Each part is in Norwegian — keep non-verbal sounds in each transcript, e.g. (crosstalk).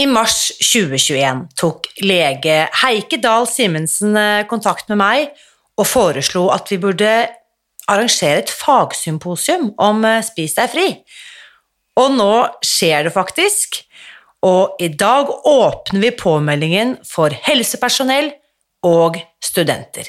I mars 2021 tok lege Heike Dahl Simensen eh, kontakt med meg og foreslo at vi burde arrangere et fagsymposium om eh, Spis deg fri. Og nå skjer det faktisk, og i dag åpner vi påmeldingen for helsepersonell og studenter.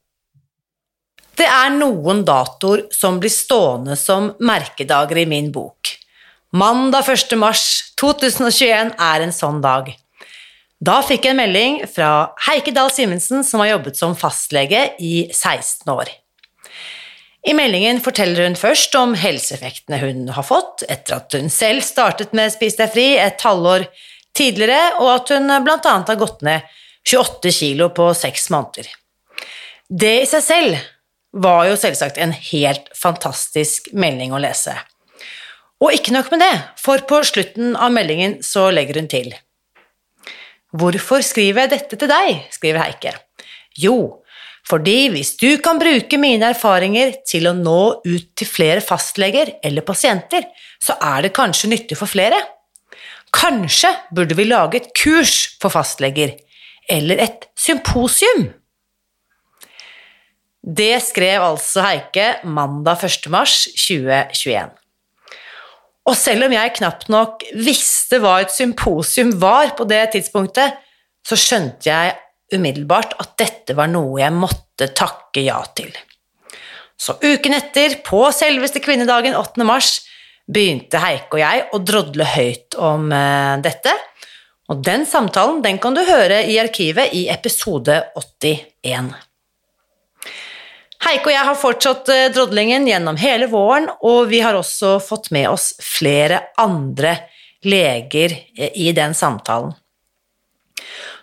Det er noen datoer som blir stående som merkedager i min bok. Mandag 1. mars 2021 er en sånn dag. Da fikk jeg en melding fra Heike Dahl Simensen, som har jobbet som fastlege i 16 år. I meldingen forteller hun først om helseeffektene hun har fått etter at hun selv startet med Spis deg fri et halvår tidligere, og at hun bl.a. har gått ned 28 kilo på seks måneder. Det i seg selv var jo selvsagt en helt fantastisk melding å lese. Og ikke nok med det, for på slutten av meldingen så legger hun til. Hvorfor skriver jeg dette til deg? skriver Heike. Jo, fordi hvis du kan bruke mine erfaringer til å nå ut til flere fastleger eller pasienter, så er det kanskje nyttig for flere. Kanskje burde vi lage et kurs for fastleger, eller et symposium det skrev altså Heike mandag 1. mars 2021. Og selv om jeg knapt nok visste hva et symposium var på det tidspunktet, så skjønte jeg umiddelbart at dette var noe jeg måtte takke ja til. Så uken etter, på selveste kvinnedagen 8. mars, begynte Heike og jeg å drodle høyt om uh, dette, og den samtalen den kan du høre i arkivet i episode 81. Heike og jeg har fortsatt eh, drodlingen gjennom hele våren, og vi har også fått med oss flere andre leger eh, i den samtalen.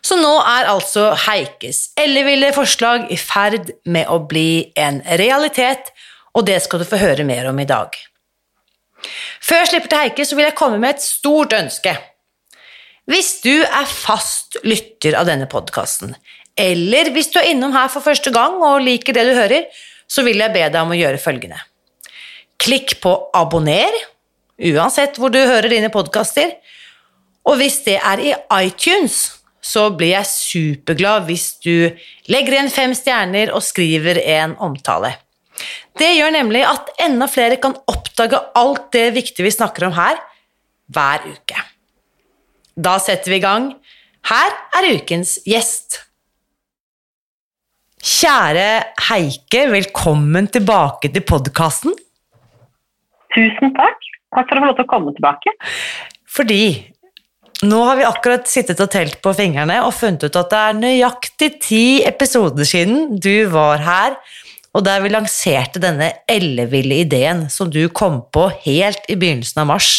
Så nå er altså Heikes elleville forslag i ferd med å bli en realitet, og det skal du få høre mer om i dag. Før jeg slipper til Heike, så vil jeg komme med et stort ønske. Hvis du er fast lytter av denne podkasten, eller hvis du er innom her for første gang og liker det du hører, så vil jeg be deg om å gjøre følgende. Klikk på abonner, uansett hvor du hører dine podkaster. Og hvis det er i iTunes, så blir jeg superglad hvis du legger igjen fem stjerner og skriver en omtale. Det gjør nemlig at enda flere kan oppdage alt det viktige vi snakker om her, hver uke. Da setter vi i gang. Her er ukens gjest. Kjære Heike, velkommen tilbake til podkasten. Tusen takk. Takk for å få lov til å komme tilbake. Fordi nå har vi akkurat sittet og telt på fingrene og funnet ut at det er nøyaktig ti episoder siden du var her, og der vi lanserte denne elleville ideen som du kom på helt i begynnelsen av mars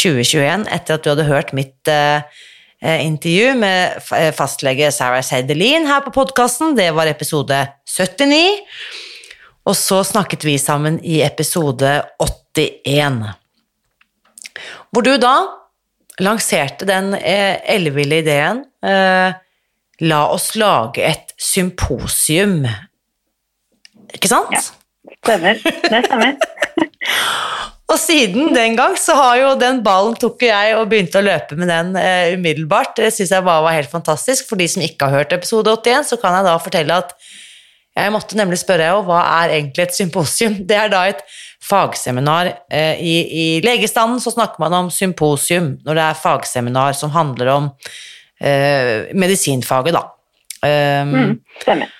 2021, etter at du hadde hørt mitt eh, Eh, intervju med eh, fastlege Sarah Seidelin her på podkasten. Det var episode 79. Og så snakket vi sammen i episode 81. Hvor du da lanserte den eh, elleville ideen La oss lage et symposium. Ikke sant? Ja. Stemmer. Det stemmer. (laughs) Og siden den gang så har jo den ballen tok jeg og begynte å løpe med den eh, umiddelbart. Det syns jeg bare var helt fantastisk. For de som ikke har hørt episode 81, så kan jeg da fortelle at Jeg måtte nemlig spørre jo, hva er egentlig et symposium? Det er da et fagseminar. eh, I, I legestanden så snakker man om symposium når det er fagseminar som handler om eh, medisinfaget, da. Um, Mm, stemmer.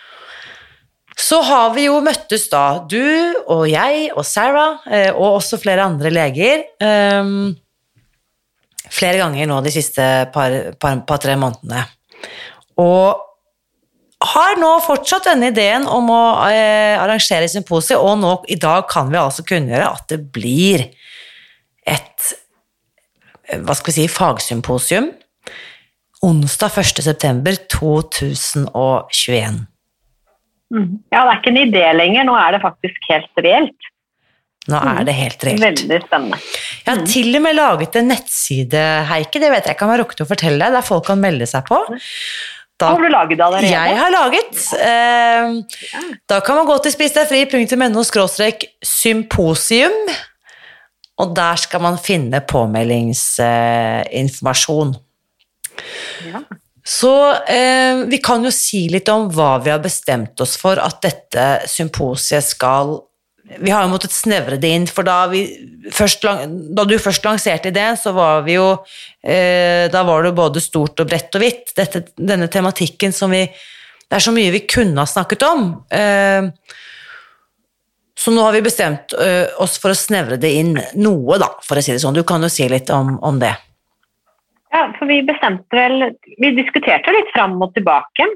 Så har vi jo møttes da, du og jeg og Sarah, eh, og også flere andre leger, um, flere ganger nå de siste par-tre par, par, par, månedene. Og har nå fortsatt denne ideen om å eh, arrangere symposium, og nå i dag kan vi altså kunngjøre at det blir et hva skal vi si, fagsymposium onsdag 1. september 2021. Mm. Ja, det er ikke en idé lenger, nå er det faktisk helt reelt. Nå er det helt reelt. Veldig spennende. Jeg har til og med laget en nettside, Heike, det vet jeg ikke om jeg har rukket å fortelle deg, der folk kan melde seg på. Da, har du laget allerede? Jeg har laget. Eh, da kan man gå til spisdegfri.no symposium, og der skal man finne påmeldingsinformasjon. Ja. Så eh, vi kan jo si litt om hva vi har bestemt oss for at dette symposiet skal Vi har jo måttet snevre det inn, for da, vi først, da du først lanserte ideen, så var vi jo eh, Da var det både stort og bredt og hvitt. Dette, denne tematikken som vi Det er så mye vi kunne ha snakket om. Eh, så nå har vi bestemt eh, oss for å snevre det inn noe, da, for å si det sånn. Du kan jo si litt om, om det. Ja, for vi bestemte vel Vi diskuterte litt fram og tilbake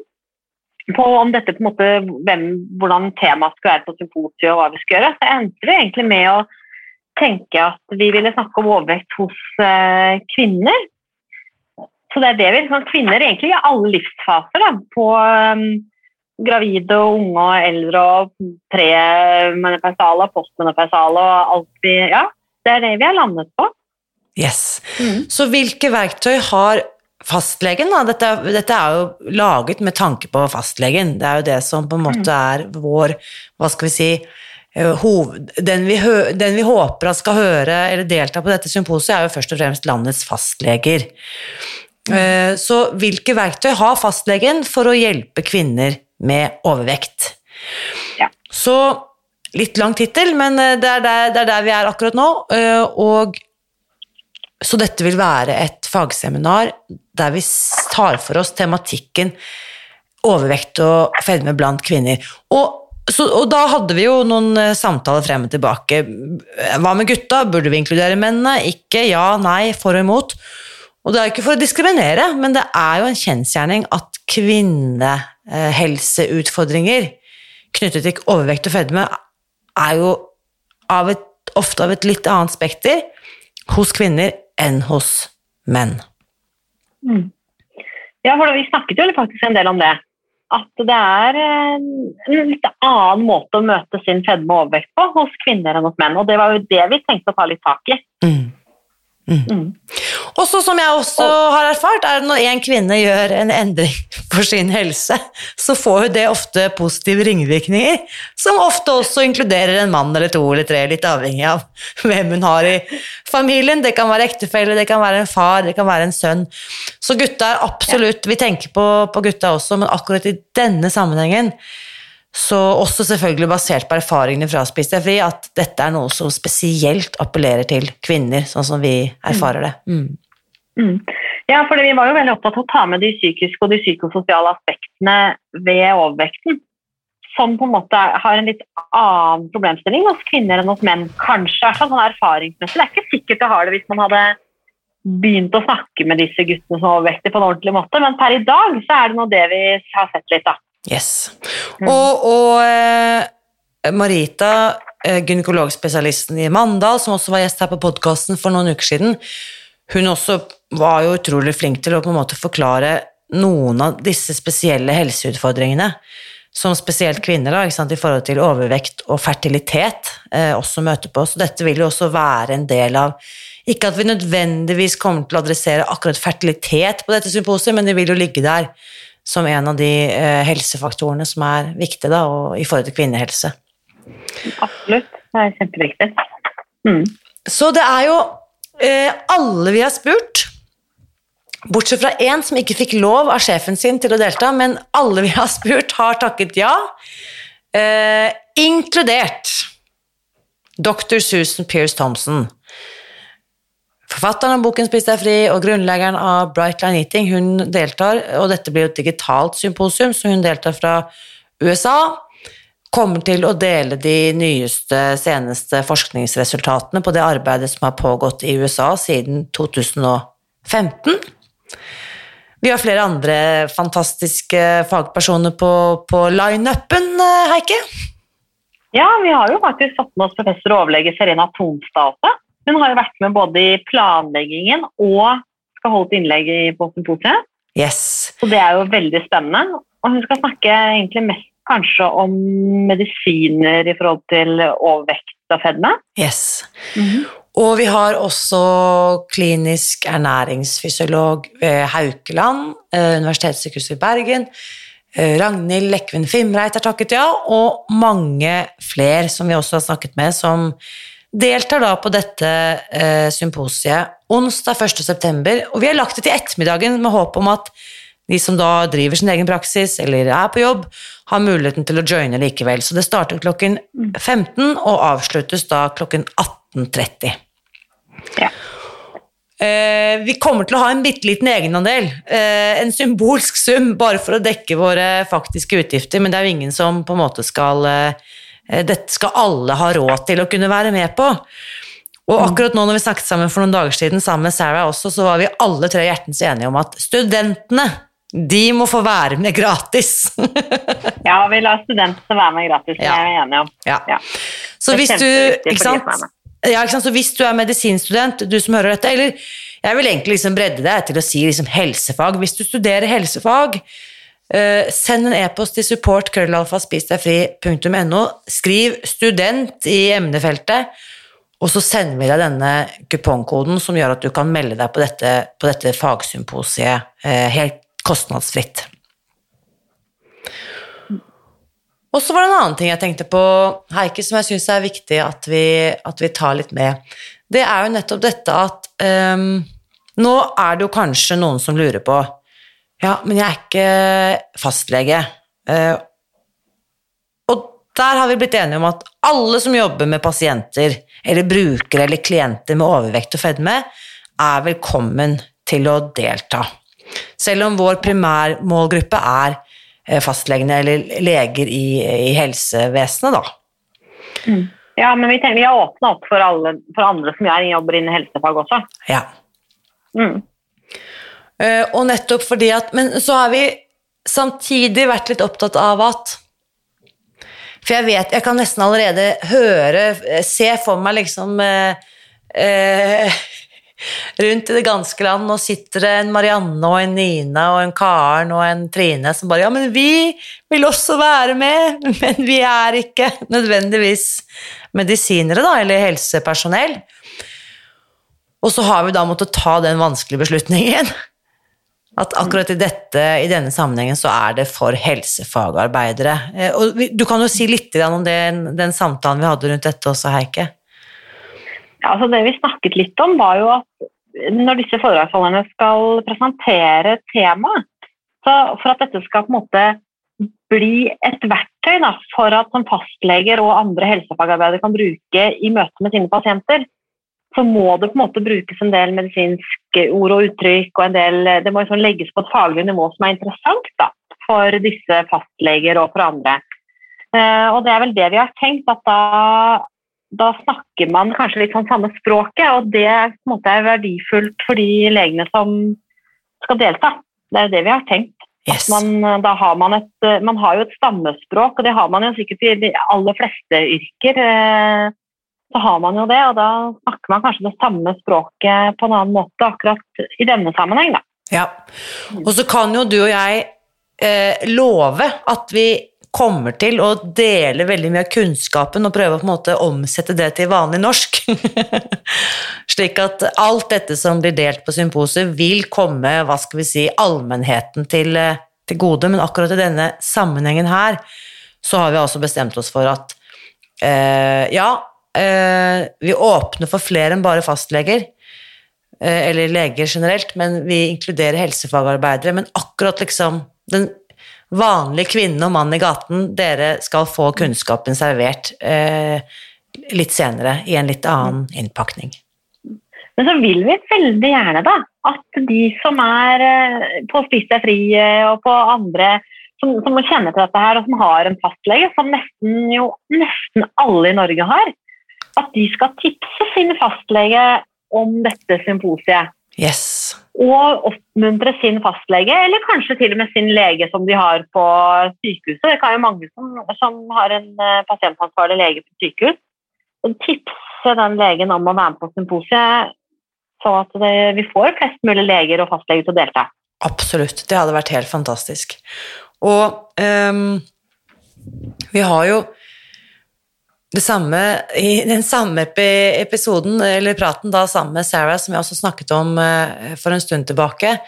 på om dette på en måte, hvem, hvordan temaet skulle være på symposiet og hva vi skulle gjøre. Så endte vi egentlig med å tenke at vi ville snakke om overvekt hos eh, kvinner. Så det er det vi liksom, Kvinner egentlig i alle livsfaser. Da, på um, gravide og unge og eldre og premenopausale og postmenopausale og alt vi Ja, det er det vi har landet på. Yes. Så hvilke verktøy har fastlegen? Da? Dette, dette er jo laget med tanke på fastlegen. Det er jo det som på en måte er vår Hva skal vi si eh, hoved, den, vi hø, den vi håper at skal høre eller delta på dette symposiet, er jo først og fremst landets fastleger. Eh, Så hvilke verktøy har fastlegen for å hjelpe kvinner med overvekt? Ja. Så litt lang tittel, men eh, det er der, det er der vi er akkurat nå. Og så dette vil være et fagseminar der vi tar for oss tematikken overvekt og fedme blant kvinner. Og, så, og da hadde vi jo noen eh, samtaler frem og tilbake. Hva med gutta? Burde vi inkludere mennene? Ikke? Ja? Nei? For og imot? Og det er jo ikke for å diskriminere, men det er jo en kjensgjerning at kvinnehelseutfordringer knyttet til overvekt og fedme er jo av et, ofte av et litt annet spekter hos kvinner enn hos menn. Ja, for vi snakket jo faktisk en del om det. At det er eh, en litt annen måte å møte sin fedme og overvekt på hos kvinner enn hos menn. Og det var jo det vi tenkte å ta litt tak i. Mm. Mm. Og så som jeg også har erfart, er når en kvinne gjør en endring for sin helse, så får jo det ofte positive ringvirkninger, som ofte også inkluderer en mann eller to eller tre, litt avhengig av hvem hun har i familien. Det kan være ektefelle, det kan være en far, det kan være en sønn. Så gutta er absolutt Vi tenker på, på gutta også, men akkurat i denne sammenhengen så også selvfølgelig basert på erfaringene fra Spis deg fri, at dette er noe som spesielt appellerer til kvinner, sånn som vi erfarer det. Mm. Mm. Ja, for vi var jo veldig opptatt av å ta med de psykiske og de psykososiale aspektene ved overvekten. Som på en måte har en litt annen problemstilling hos kvinner enn hos menn. Kanskje, er sånn erfaringsmessig. Det er ikke sikkert det har det hvis man hadde begynt å snakke med disse guttene som er overvektige på en ordentlig måte, men per i dag så er det nå det vi har sett litt, da. Yes. Og, og eh, Marita, eh, gynekologspesialisten i Mandal, som også var gjest her på podkasten for noen uker siden, hun også var jo utrolig flink til å på en måte forklare noen av disse spesielle helseutfordringene som spesielt kvinner da, i forhold til overvekt og fertilitet eh, også møter på. Så dette vil jo også være en del av Ikke at vi nødvendigvis kommer til å adressere akkurat fertilitet på dette symposiet, men det vil jo ligge der som en av de eh, helsefaktorene som er viktige da, i forhold til kvinnehelse. Absolutt. Det er kjempeviktig. Mm. Så det er jo eh, alle vi har spurt, bortsett fra én som ikke fikk lov av sjefen sin til å delta, men alle vi har spurt, har takket ja. Eh, inkludert dr. Susan Pierce Thompson. Forfatteren av boken Spis deg fri og grunnleggeren av Bright Line Eating. Hun deltar, og dette blir et digitalt symposium, så hun deltar fra USA. Kommer til å dele de nyeste, seneste forskningsresultatene på det arbeidet som har pågått i USA siden 2015. Vi har flere andre fantastiske fagpersoner på, på lineupen, Heike. Ja, vi har jo faktisk fått med oss professor og overlege Serena Tonstate. Hun har jo vært med både i planleggingen og skal holde innlegg Båten symposiet. Yes. Så det er jo veldig spennende. Og hun skal snakke egentlig mest kanskje om medisiner i forhold til overvekt og fedme. Yes. Og vi har også klinisk ernæringsfysiolog ved Haukeland, eh, Universitetssykehuset i Bergen. eh, Ragnhild Lekven Fimreit har takket ja, og mange flere som vi også har snakket med, som deltar da på dette eh, symposiet onsdag 1. september. Og vi har lagt det til ettermiddagen med håp om at de som da driver sin egen praksis eller er på jobb, har muligheten til å joine likevel. Så det starter klokken 15 og avsluttes da klokken 18.30. Ja. Eh, vi kommer til å ha en bitte liten egenandel, eh, en symbolsk sum, bare for å dekke våre faktiske utgifter, men det er jo ingen som på en måte skal eh, Dette skal alle ha råd til å kunne være med på. Og akkurat nå når vi snakket sammen for noen dager siden sammen med Sarah også, så var vi alle tre hjertens enige om at studentene, de må få være med gratis. (laughs) Ja, vi lar studentene være med gratis, det Ja. er vi enige om. ja. Ja. Så hvis du, ikke sant? Ja, ikke sant? Så hvis du er medisinstudent, du som hører dette, eller jeg vil egentlig liksom bredde deg til å si liksom helsefag. Hvis du studerer helsefag, eh, send en e-post til support krøllalfa.spisdegfri.no. Skriv 'student' i emnefeltet, og så sender vi deg denne kupongkoden som gjør at du kan melde deg på dette, på dette fagsymposiet eh, helt kostnadsfritt. Og så var det en annen ting jeg tenkte på, Heike, som jeg syns er viktig at vi, at vi tar litt med. Det er jo nettopp dette at um, Nå er det jo kanskje noen som lurer på Ja, men jeg er ikke fastlege. Eh, og der har vi blitt enige om at alle som jobber med pasienter, eller brukere eller klienter med overvekt og fedme, er velkommen til å delta. Selv om vår primærmålgruppe er eh, fastlegene eller leger i, i helsevesenet, da. Ja, men vi, tenker, vi har åpna opp for, alle, for andre som er, jobber innen helsefag også. Ja. Mm. Eh, og nettopp fordi at Men så har vi samtidig vært litt opptatt av at For jeg vet, jeg kan nesten allerede høre, eh, se for meg liksom eh, eh, (laughs) Rundt i det ganske land, nå sitter det en Marianne og en Nina og en Karen og en Trine som bare Ja, men vi vil også være med, (laughs) men vi er ikke nødvendigvis medisinere, da, eller helsepersonell. Og så har vi da måttet ta den vanskelige beslutningen. (laughs) At akkurat i, dette, i denne sammenhengen så er det for helsefagarbeidere. Eh, Og du kan jo si litt om den, den samtalen vi hadde rundt dette også, Heike. Ja, altså det vi snakket litt om, var jo at når disse foredragsholderne skal presentere temaet, så for at dette skal på en måte bli et verktøy da, for at som fastleger og andre helsefagarbeidere kan bruke i møte med sine pasienter, så må det på en måte brukes en del ord og uttrykk, og en del, det må liksom legges på et faglig nivå som er interessant da, for disse fastleger og for andre. Eh, og det er vel det vi har tenkt, at da da snakker man kanskje litt sånn samme språket, og det måte er verdifullt for de legene som skal delta. Det er jo det vi har tenkt. Yes. Man, da har man, et, man har jo et stammespråk, og det har man jo sikkert i de aller fleste yrker. eh, Så har man jo det, og da snakker man kanskje det samme språket på en annen måte akkurat i denne sammenheng. Da. Ja. Og så kan jo du og jeg eh, love at vi kommer til å dele veldig mye av kunnskapen og prøve å på en måte omsette det til vanlig norsk. (laughs) Slik at alt dette som blir delt på symposiet, vil komme hva skal vi si, allmennheten til, eh, til gode. Men akkurat i denne sammenhengen her så har vi altså bestemt oss for at eh, ja, eh, vi åpner for flere enn bare fastleger eh, eller leger generelt, men vi inkluderer helsefagarbeidere. Men akkurat liksom den vanlige kvinne og mann i gaten, dere skal få kunnskapen servert eh, litt senere i en litt annen innpakning. Men så vil vi veldig gjerne da, at de som er på Spis deg fri og på andre som, som kjenne til dette her, og som har en fastlege, som nesten, jo, nesten alle i Norge har, at de skal tipse sin fastlege om dette symposiet. Yes. Og oppmuntre sin fastlege, eller kanskje til og med sin lege som de har på sykehuset. Det kan jo mange som, som har en uh, pasientansvarlig lege på sykehus. Og tipse den legen om å være med på symposiet, så at det, vi får flest mulig leger og fastleger til å delta. Absolutt. Det hadde vært helt fantastisk. Og um, vi har jo det samme, I den samme episoden, eller praten da sammen med Sarah, som jeg også snakket om uh, for en stund tilbake,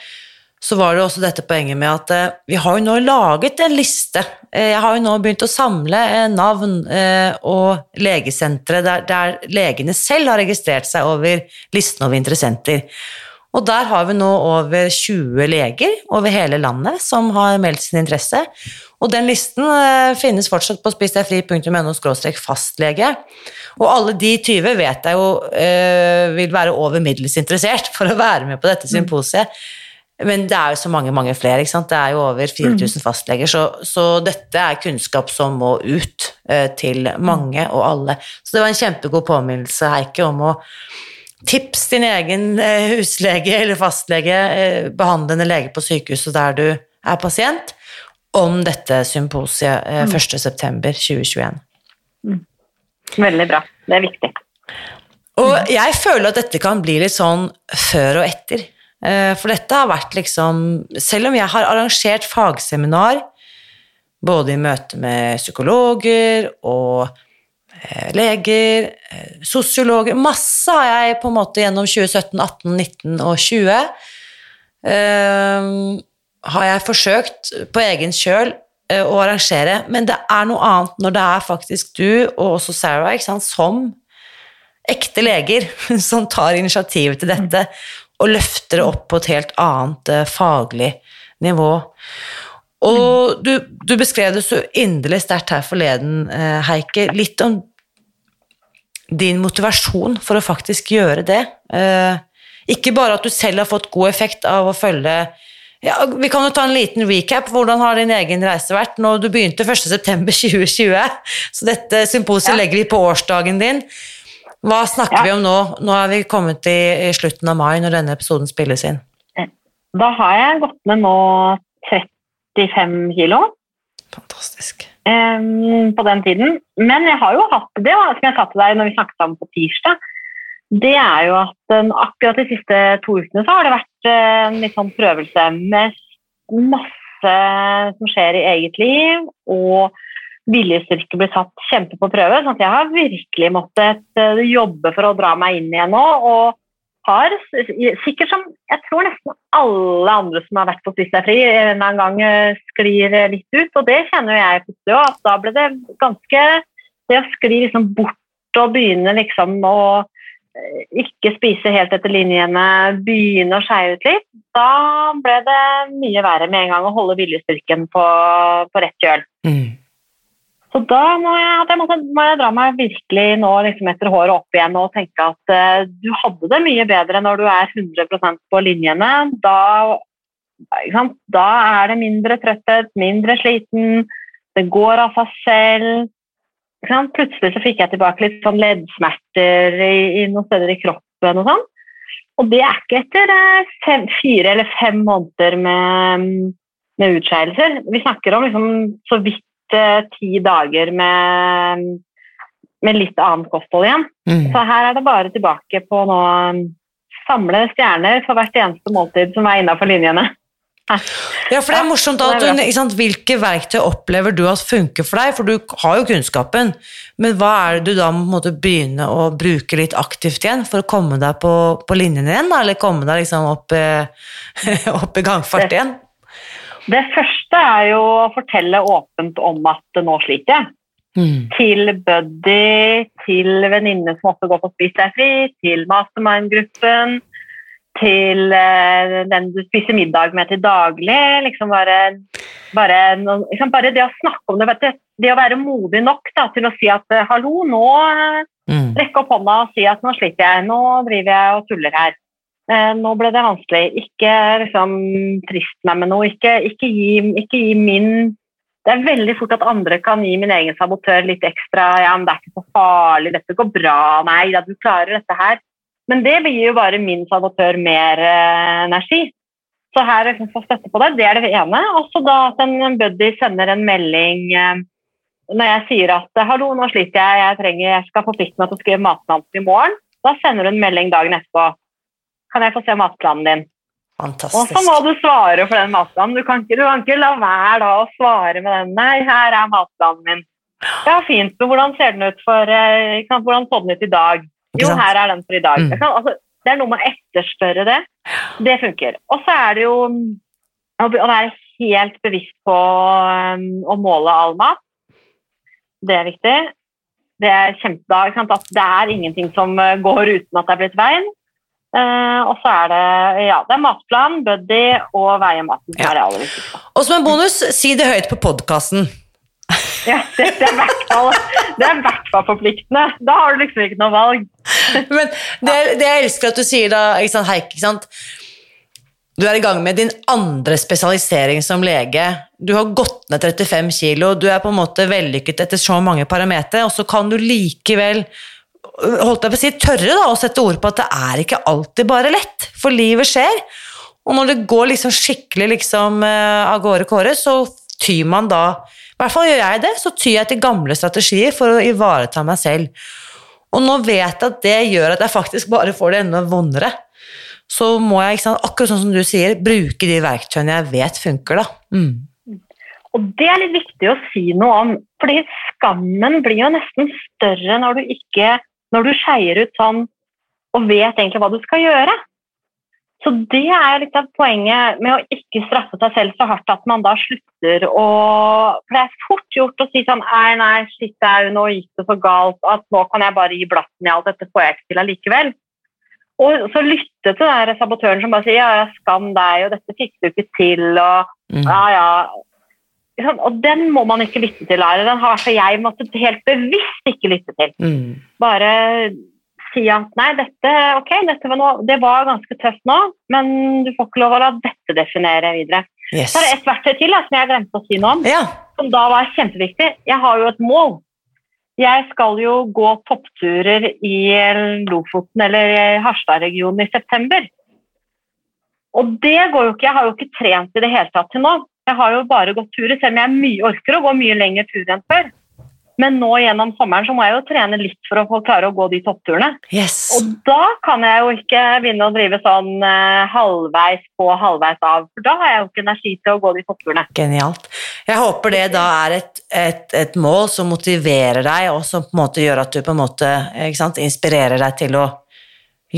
så var det også dette poenget med at uh, vi har jo nå laget en liste. Uh, jeg har jo nå begynt å samle navn og legesentre der, der legene selv har registrert seg over listen over interessenter. Og der har vi nå over 20 leger over hele landet som har meldt sin interesse. Og den listen eh, finnes fortsatt på spisdegfri.no fastlege. Og alle de 20 vet jeg jo eh, vil være over middels interessert (laughs) for å være med på dette mm. symposiet. Men det er jo så mange mange flere. ikke sant? Det er jo over 4000 mm. fastleger. Så, så dette er kunnskap som må ut eh, til mange og alle. Så det var en kjempegod påminnelse, Heike, om å Tips din egen eh, huslege eller fastlege, eh, behandlende lege på sykehuset der du er pasient, om dette symposiet eh, 1.9.2021. Mm. mm. Veldig bra. Det er viktig. Og jeg føler at dette kan bli litt sånn før og etter. For dette har vært liksom Selv om jeg har arrangert fagseminar, både i møte med psykologer og Eh, leger, eh, sosiologer Masse har jeg på en måte gjennom 2017, 18, 19 og 20 uh, eh, har jeg forsøkt på egen kjøl uh, å arrangere, men det er noe annet når det er faktisk du, og også Sarah, sant, som ekte leger, (laughs) som tar initiativet til dette og løfter det opp på et helt annet uh, faglig nivå. Og du, du, beskrev det så inderlig sterkt her forleden, Heike, litt om din motivasjon for å faktisk gjøre det. Eh, ikke bare at du selv har fått god effekt av å følge ja, Vi kan jo ta en liten recap. Hvordan har din egen reise vært? Når du begynte 1.9.2020, (laughs) så dette symposiet ja. legger vi på årsdagen din. Hva snakker ja. vi om nå? Nå er vi kommet i, i, slutten av mai når denne episoden spilles inn. Da har jeg gått ned nå 35 kilo. Fantastisk um, på den tiden. Men jeg har jo hatt det, som jeg sa til deg når vi snakket sammen på tirsdag. Det er jo at um, akkurat de siste to ukene så har det vært uh, en litt sånn prøvelse med masse som skjer i eget liv, og viljestyrke blir satt kjempe på prøve. sånn at jeg har virkelig måttet uh, jobbe for å dra meg inn igjen nå. og har, sikkert som jeg tror nesten alle andre som har vært på Spis deg fri, en eller annen gang eh, sklir litt ut. Og det kjenner jeg plutselig òg, at da ble det ganske Det å skli liksom bort og begynne liksom å eh, ikke spise helt etter linjene, begynne å skeie ut litt, da ble det mye verre med en gang å holde viljestyrken på, på rett kjøl. Mm. Så da må jeg, må, må jeg, dra meg virkelig nå liksom etter håret opp igjen og tenke at uh, du hadde det mye bedre når du er 100% på linjene. Da, da, er det mindre trøtthet, mindre sliten, det går av seg selv. Plutselig så fikk jeg tilbake litt sånn leddsmerter i, i noen steder i kroppen og sånn. Og det er ikke etter uh, fem, fire eller fem måneder med, med utskeielser. Vi snakker om liksom, så vidt ti dager med, med litt annet kosthold igjen. Mm. Så her er det bare tilbake på nå samle stjerner for hvert eneste måltid som er innafor linjene. (laughs) Ja, for det er morsomt at du, sant, Hvilke verktøy opplever du at funker for deg? For du har jo kunnskapen, men hva er det du da må begynne å bruke litt aktivt igjen for å komme deg på, på linjen igjen, da? eller komme deg liksom opp, (laughs) opp i gangfart igjen? Det første er jo å fortelle åpent om at nå sliter jeg. Mm. Til buddy, til venninne som også går på Spis deg fri, til mastermind-gruppen, til uh, den du spiser middag med til daglig. Liksom bare Bare, liksom, bare det å snakke om det, det å være modig nok da, til å si at eh, hallo, nå eh, Mm. rekke opp hånda og si at nå sliter jeg, nå driver jeg og tuller her. Eh, nå ble det vanskelig. Ikke liksom trist meg med noe. Ikke, ikke, gi, ikke gi min Det er veldig fort at andre kan gi min egen sabotør litt ekstra Ja, men det er ikke så farlig, dette går bra, nei da, du klarer dette her. Men det gir jo bare min sabotør mer eh, energi. Så her liksom få støtte på det, det er det ene. Også da at en buddy sender en melding eh, når jeg sier at hallo, nå sliter jeg, jeg, trenger, jeg skal forplikte meg til å skrive matnavn i morgen, da sender du en melding dagen etterpå. Kan jeg få se matplanen din? Og så må du svare for den matplanen. Du kan ikke, du kan ikke la være da å svare med den. Nei, her er matplanen min. Ja, fint. Men hvordan ser den ut for eh, Hvordan så den ut i dag? Jo, her er den for i dag. Mm. Ikke? Altså, det er noe med å etterspørre det. Det funker. Og så er det jo mm, å være helt bevisst på um, å måle all mat. Det er viktig. Det er kjempe, sant? At det er ingenting som uh, går uten at det er blitt veien. Eh, og så er det ja, det er matplan, buddy og veie maten Ja. er det aller viktigste. Og som en bonus, si det høyt på podkasten. Ja, det, det er i hvert fall er forpliktende. Da har du liksom ikke noe valg. Men det, det jeg elsker at du sier da, ikke sant, Heike, ikke sant? Du er i gang med din andre spesialisering som lege. Du har gått ned 35 kilo, du er på en måte vellykket etter så mange parametere, og så kan du likevel holdt jeg på å si, tørre da, å sette ord på at det er ikke alltid bare lett, for livet skjer. Og når det går liksom skikkelig liksom, eh, av gårde kåre, så tyr man da I hvert fall gjør jeg det, så tyr jeg til gamle strategier for å ivareta meg selv. Og nå vet jeg at det gjør at jeg faktisk bare får det enda vondere. Så må jeg, sant, akkurat sånn som du sier, bruke de verktøyene jeg vet funker, da. Mm. Og det er litt viktig å si noe om, fordi skammen blir jo nesten større når du ikke når du skeier ut sånn og vet egentlig hva du skal gjøre. Så det er litt av poenget med å ikke straffe seg selv så hardt at man da slutter å For det er fort gjort å si sånn Nei, nei, shit, jo nå gikk det så galt at nå kan jeg bare gi blaffen i alt, dette får jeg ikke til allikevel. Og så lytte til den sabotøren som bare sier ja, ja, skam deg, og dette fikk du ikke til, og Mm. ja, ja. Og den må man ikke lytte til, Are. Den har jeg måttet helt bevisst ikke lytte til. Mm. Bare si at nei, dette, ok, dette var noe, det var ganske tøft nå, men du får ikke lov å la dette definere videre. Yes. Så er det et verktøy til da, som jeg glemte å si noe om, Ja. som da var kjempeviktig. Jeg har jo et mål. Jeg skal jo gå toppturer i Lofoten eller Harstad-regionen i september. Og det går jo ikke, jeg har jo ikke trent i det hele tatt til nå. Jeg har jo bare gått turer, selv om jeg mye, orker å gå mye lengre turer enn før. Men nå gjennom sommeren så må jeg jo trene litt for å få klare å gå de toppturene. Yes. Og da kan jeg jo ikke begynne å drive sånn eh, halvveis på, halvveis av, for da har jeg jo ikke energi til å gå de toppturene. Genialt. Jeg håper det da er et, et, et mål som motiverer deg, og som på en måte gjør at du på en måte sant, inspirerer deg til å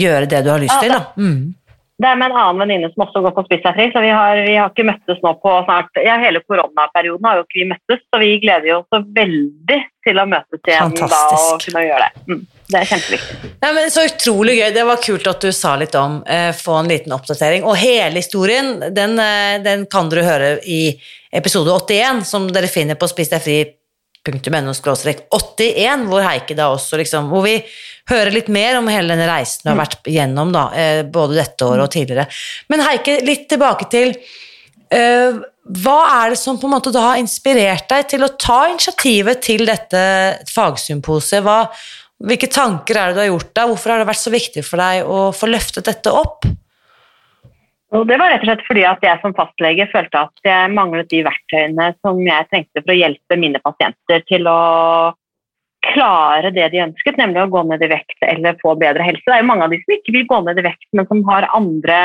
gjøre det du har lyst Ja, til. Da. Mm. Det er med en annen venninne som også går på Spis deg fri, så vi har, vi har ikke møttes nå på snart ja, Hele koronaperioden har jo ikke vi møttes, så vi gleder oss veldig til å møtes igjen da og kunne gjøre det. Mm, det er kjempeviktig. Nei, men Så utrolig gøy. Det var kult at du sa litt om. Eh, få en liten oppdatering. Og hele historien den, eh, den kan dere høre i episode 81, som dere finner på spisdegfri.no 81, hvor Heike da også liksom Hvor vi hører litt mer om hele denne reisen du har vært gjennom, da, eh, både dette året og tidligere. Men Heike, litt tilbake til uh, hva er det som på en måte da har inspirert deg til å ta initiativet til dette fagsymposiet? Hva, hvilke tanker er det du har gjort deg? Hvorfor har det vært så viktig for deg å få løftet dette opp? Og det var rett og slett fordi at jeg som fastlege følte at jeg manglet de verktøyene som jeg trengte for å hjelpe mine pasienter til å klare det de ønsket, nemlig å gå ned i vekt eller få bedre helse. Det er jo mange av de som ikke vil gå ned i vekt, men som har andre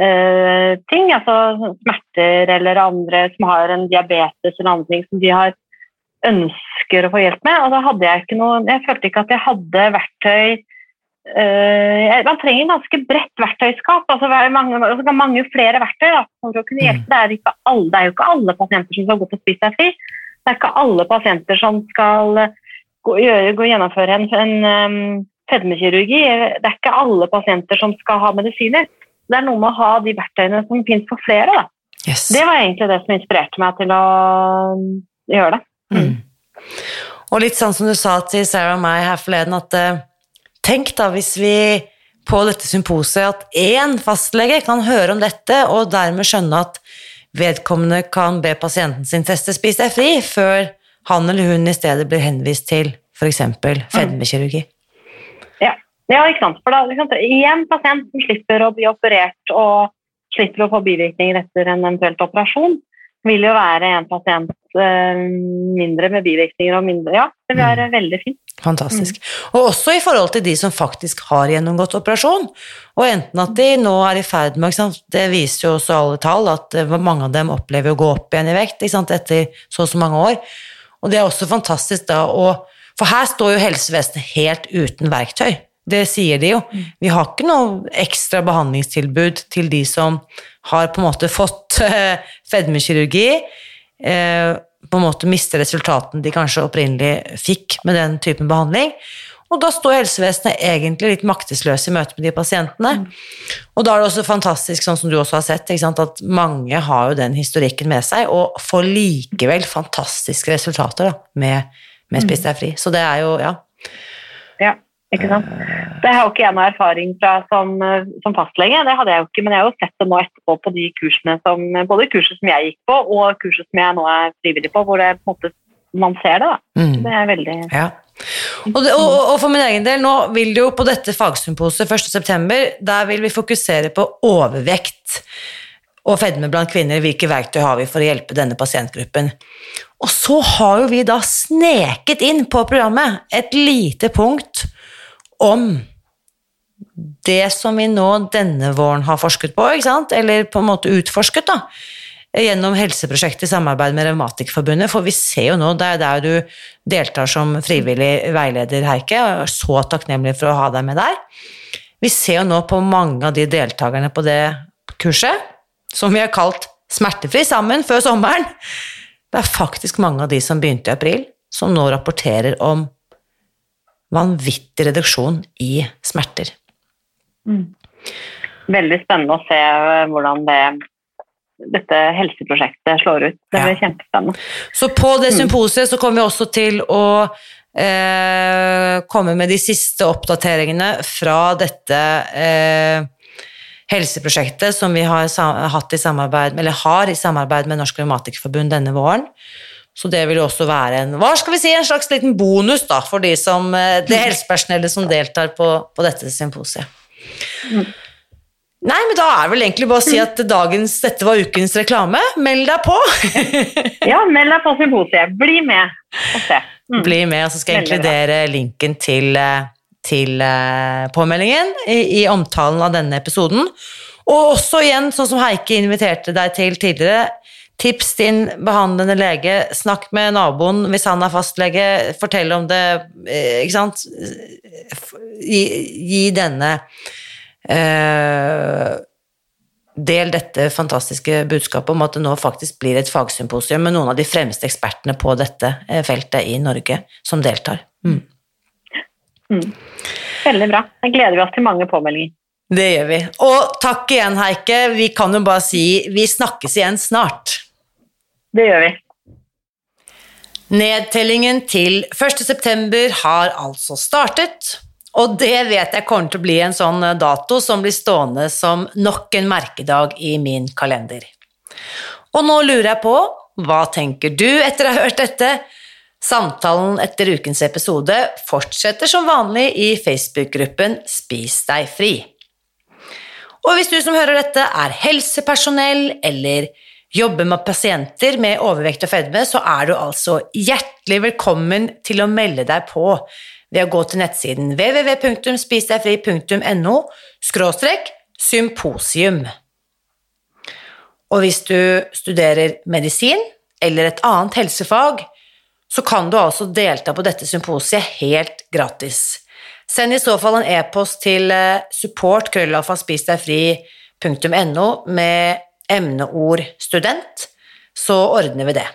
eh, ting, altså smerter eller andre som har en diabetes eller andre ting som de har ønsker å få hjelp med. Og da hadde jeg ikke noe Jeg følte ikke at jeg hadde verktøy Eh, man trenger ganske bredt verktøyskap. altså mange, altså, mange flere verktøy da, for å kunne hjelpe. Det er, alle, det er jo ikke alle pasienter som skal gå på Spis deg fri. Det er ikke alle pasienter som skal gå, gå, gjennomføre en, en um, fedmekirurgi. Det er ikke alle pasienter som skal ha medisiner. Det er noe med å ha de verktøyene som finnes for flere. Yes. Det var egentlig det som inspirerte meg til å gjøre det. Mm. Og litt sånn som du sa til Sarah og meg her forleden, at uh, tenk da hvis vi på dette symposiet at én fastlege kan høre om dette, og dermed skjønne at vedkommende kan be pasienten sin teste spis deg fri, før han eller hun i stedet blir henvist til f.eks. fedmekirurgi. Ja. ja, ikke sant. For da, ikke sant? En pasient som slipper å bli operert og slipper å få bivirkninger etter en eventuelt operasjon, vil jo være en pasient eh, mindre med bivirkninger og mindre Ja, det vil være veldig fint. Fantastisk. Og også i forhold til de som faktisk har gjennomgått operasjon. Og enten at de nå er i ferd med? Det viser jo også alle tall at eh, mange av dem opplever å gå opp igjen i vekt etter så og så mange år. Og det er også fantastisk da å For her står jo helsevesenet helt uten verktøy. Det sier de jo. Vi har ikke noe ekstra behandlingstilbud til de som har på en måte fått eh, fedmekirurgi. Eh, på en måte mister resultatene de kanskje opprinnelig fikk med den typen behandling. Og da står helsevesenet egentlig litt maktesløse i møte med de pasientene. Og da er det også fantastisk, sånn som du også har sett, at mange har jo den historikken med seg, og får likevel fantastiske resultater da, med, med Spis deg fri. Så det er jo, ja. Ja, ikke sant. Det har jo ikke jeg noe erfaring fra som, som fastlege, det hadde jeg jo ikke, men jeg har jo sett det nå etterpå på de kursene som, både kurset som jeg gikk på, og kurset som jeg nå er frivillig på, hvor det på en måte man ser det. da. Mm. Det er veldig Ja. Og, det, og, og for min egen del, nå vil det jo på dette fagsymposet 1.9., der vil vi fokusere på overvekt og fedme blant kvinner. Hvilke verktøy har vi for å hjelpe denne pasientgruppen? Og så har jo vi da sneket inn på programmet et lite punkt om det som vi nå denne våren har forsket på, eller på en måte utforsket, da gjennom helseprosjektet i samarbeid med Revmatikerforbundet, for vi ser jo nå, det er der du deltar som frivillig veileder, Heike, og er så takknemlig for å ha deg med der. Vi ser jo nå på mange av de deltakerne på det kurset, som vi har kalt Smertefri sammen før sommeren. Det er faktisk mange av de som begynte i april, som nå rapporterer om vanvittig reduksjon i smerter. veldig spennende å se hvordan det, dette helseprosjektet slår ut. Det blir Ja. kjempespennende. Så på det symposiet så kommer vi også til å eh, komme med de siste oppdateringene fra dette eh, helseprosjektet som vi har hatt i samarbeid, eller har i samarbeid med Norsk Revmatikerforbund denne våren. Så det vil jo også være en, hva skal vi si, en slags liten bonus da, for de som, eh, det helsepersonellet som deltar på, på dette symposiet. Nei, men da er det vel egentlig bare å si at dagens, dette var ukens reklame. Meld deg på! (laughs) Ja, meld deg på symposiet. Bli med og se. Mm. Bli med, og så skal jeg inkludere linken til, til eh, påmeldingen i, i omtalen av denne episoden. Og også igjen, sånn som Heike inviterte deg til tidligere, tips din behandlende lege, snakk med naboen hvis han er fastlege, fortell om det, eh, ikke sant? Gi, gi denne eh, Del dette fantastiske budskapet om at det nå faktisk blir et fagsymposium med noen av de fremste ekspertene på dette eh, feltet i Norge som deltar. Mm. Veldig bra. Da gleder vi oss til mange påmeldinger. Det gjør vi. Og takk igjen, Heike. Vi kan jo bare si vi snakkes igjen snart. Det gjør vi. Nedtellingen til 1. september har altså startet, og det vet jeg kommer til å bli en sånn dato som blir stående som nok en merkedag i min kalender. Og nå lurer jeg på, hva tenker du etter å ha hørt dette? Samtalen etter ukens episode fortsetter som vanlig i Facebook-gruppen Spis deg fri. Og hvis du som hører dette er helsepersonell eller jobber med pasienter med overvekt og fedme, så er du altså hjertelig velkommen til å melde deg på ved å gå til nettsiden www.spisdegfri.no symposium. Og hvis du studerer medisin eller et annet helsefag, så kan du altså delta på dette symposiet helt gratis. Send i så fall en e-post til support.krøllalfa.spisdegfri.no med emneord student, så ordner vi det.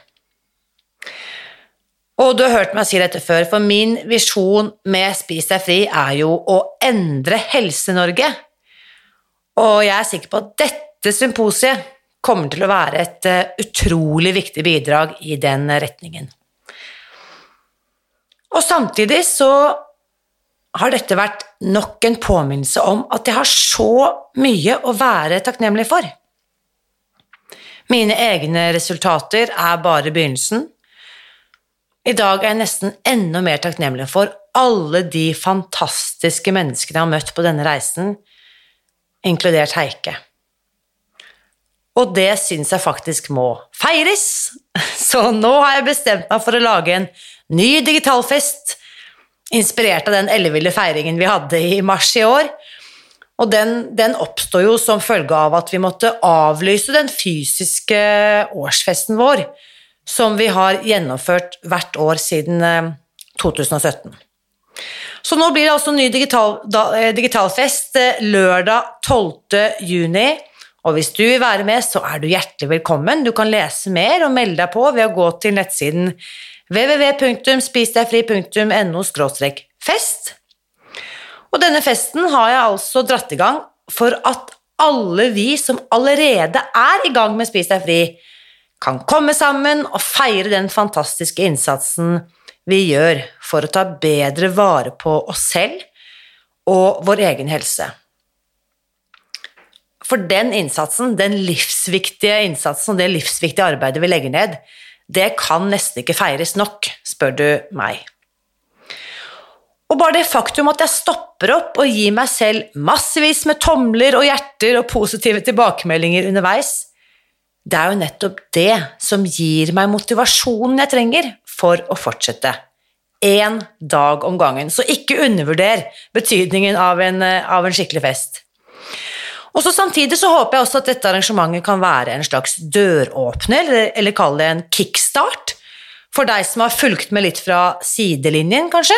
Og du har hørt meg si dette før, for min visjon med Spis deg fri er jo å endre Helse-Norge. Og jeg er sikker på at dette symposiet kommer til å være et eh, utrolig viktig bidrag i den retningen. Og samtidig så har dette vært nok en påminnelse om at jeg har så mye å være takknemlig for. Mine egne resultater er bare begynnelsen. I dag er jeg nesten enda mer takknemlig for alle de fantastiske menneskene jeg har møtt på denne reisen, inkludert Heike. Og det syns jeg faktisk må feires, (laughs) så nå har jeg bestemt meg for å lage en ny digitalfest inspirert av den elleville feiringen vi hadde i mars i år. Og den, den oppstod jo som følge av at vi måtte avlyse den fysiske årsfesten vår, som vi har gjennomført hvert år siden 2017. Eh, Så nå blir det altså ny digital, eh, digitalfest eh, lørdag 12. juni. Og hvis du vil være med, så er du hjertelig velkommen. Du kan lese mer og melde deg på ved å gå til nettsiden www.spisdegfri.no fest. Og denne festen har jeg altså dratt i gang for at alle vi som allerede er i gang med Spis deg fri, kan komme sammen og feire den fantastiske innsatsen vi gjør for å ta bedre vare på oss selv og vår egen helse. For den innsatsen, den livsviktige innsatsen og det livsviktige arbeidet vi legger ned, det kan nesten ikke feires nok, spør du meg. Og bare det faktum at jeg stopper opp og gir meg selv massevis med tomler og hjerter og positive tilbakemeldinger underveis, det er jo nettopp det som gir meg motivasjonen jeg trenger for å fortsette. Én dag om gangen, så ikke undervurder betydningen av en, av en skikkelig fest. Og så Samtidig så håper jeg også at dette arrangementet kan være en slags døråpner, eller, eller kall det en kickstart, for deg som har fulgt med litt fra sidelinjen, kanskje.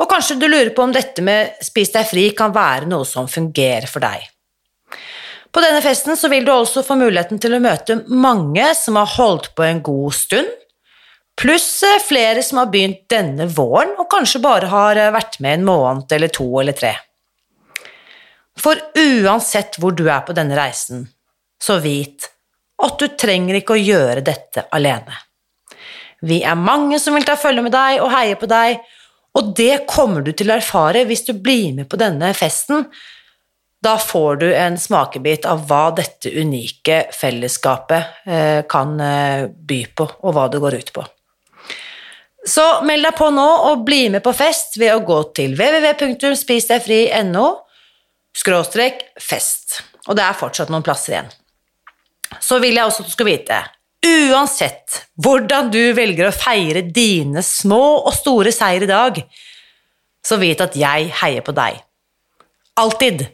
Og kanskje du lurer på om dette med Spis deg fri kan være noe som fungerer for deg. På denne festen så vil du også få muligheten til å møte mange som har holdt på en god stund, pluss eh, flere som har begynt denne våren og kanskje bare har eh, vært med en måned eller to eller tre. For uansett hvor du er på denne reisen, så vit at du trenger ikke å gjøre dette alene. Vi er mange som vil ta følge med deg og heie på deg, og det kommer du til å erfare hvis du blir med på denne festen. Da får du en smakebit av hva dette unike fellesskapet eh, kan eh, by på, og hva det går ut på. Så meld deg på nå og bli med på fest ved å gå til www.spisdegfri.no skråstrek fest. Og det er fortsatt noen plasser igjen. Så vil jeg også at du skal vite, uansett hvordan du velger å feire dine små og store seier i dag, så vit at jeg heier på deg. Alltid.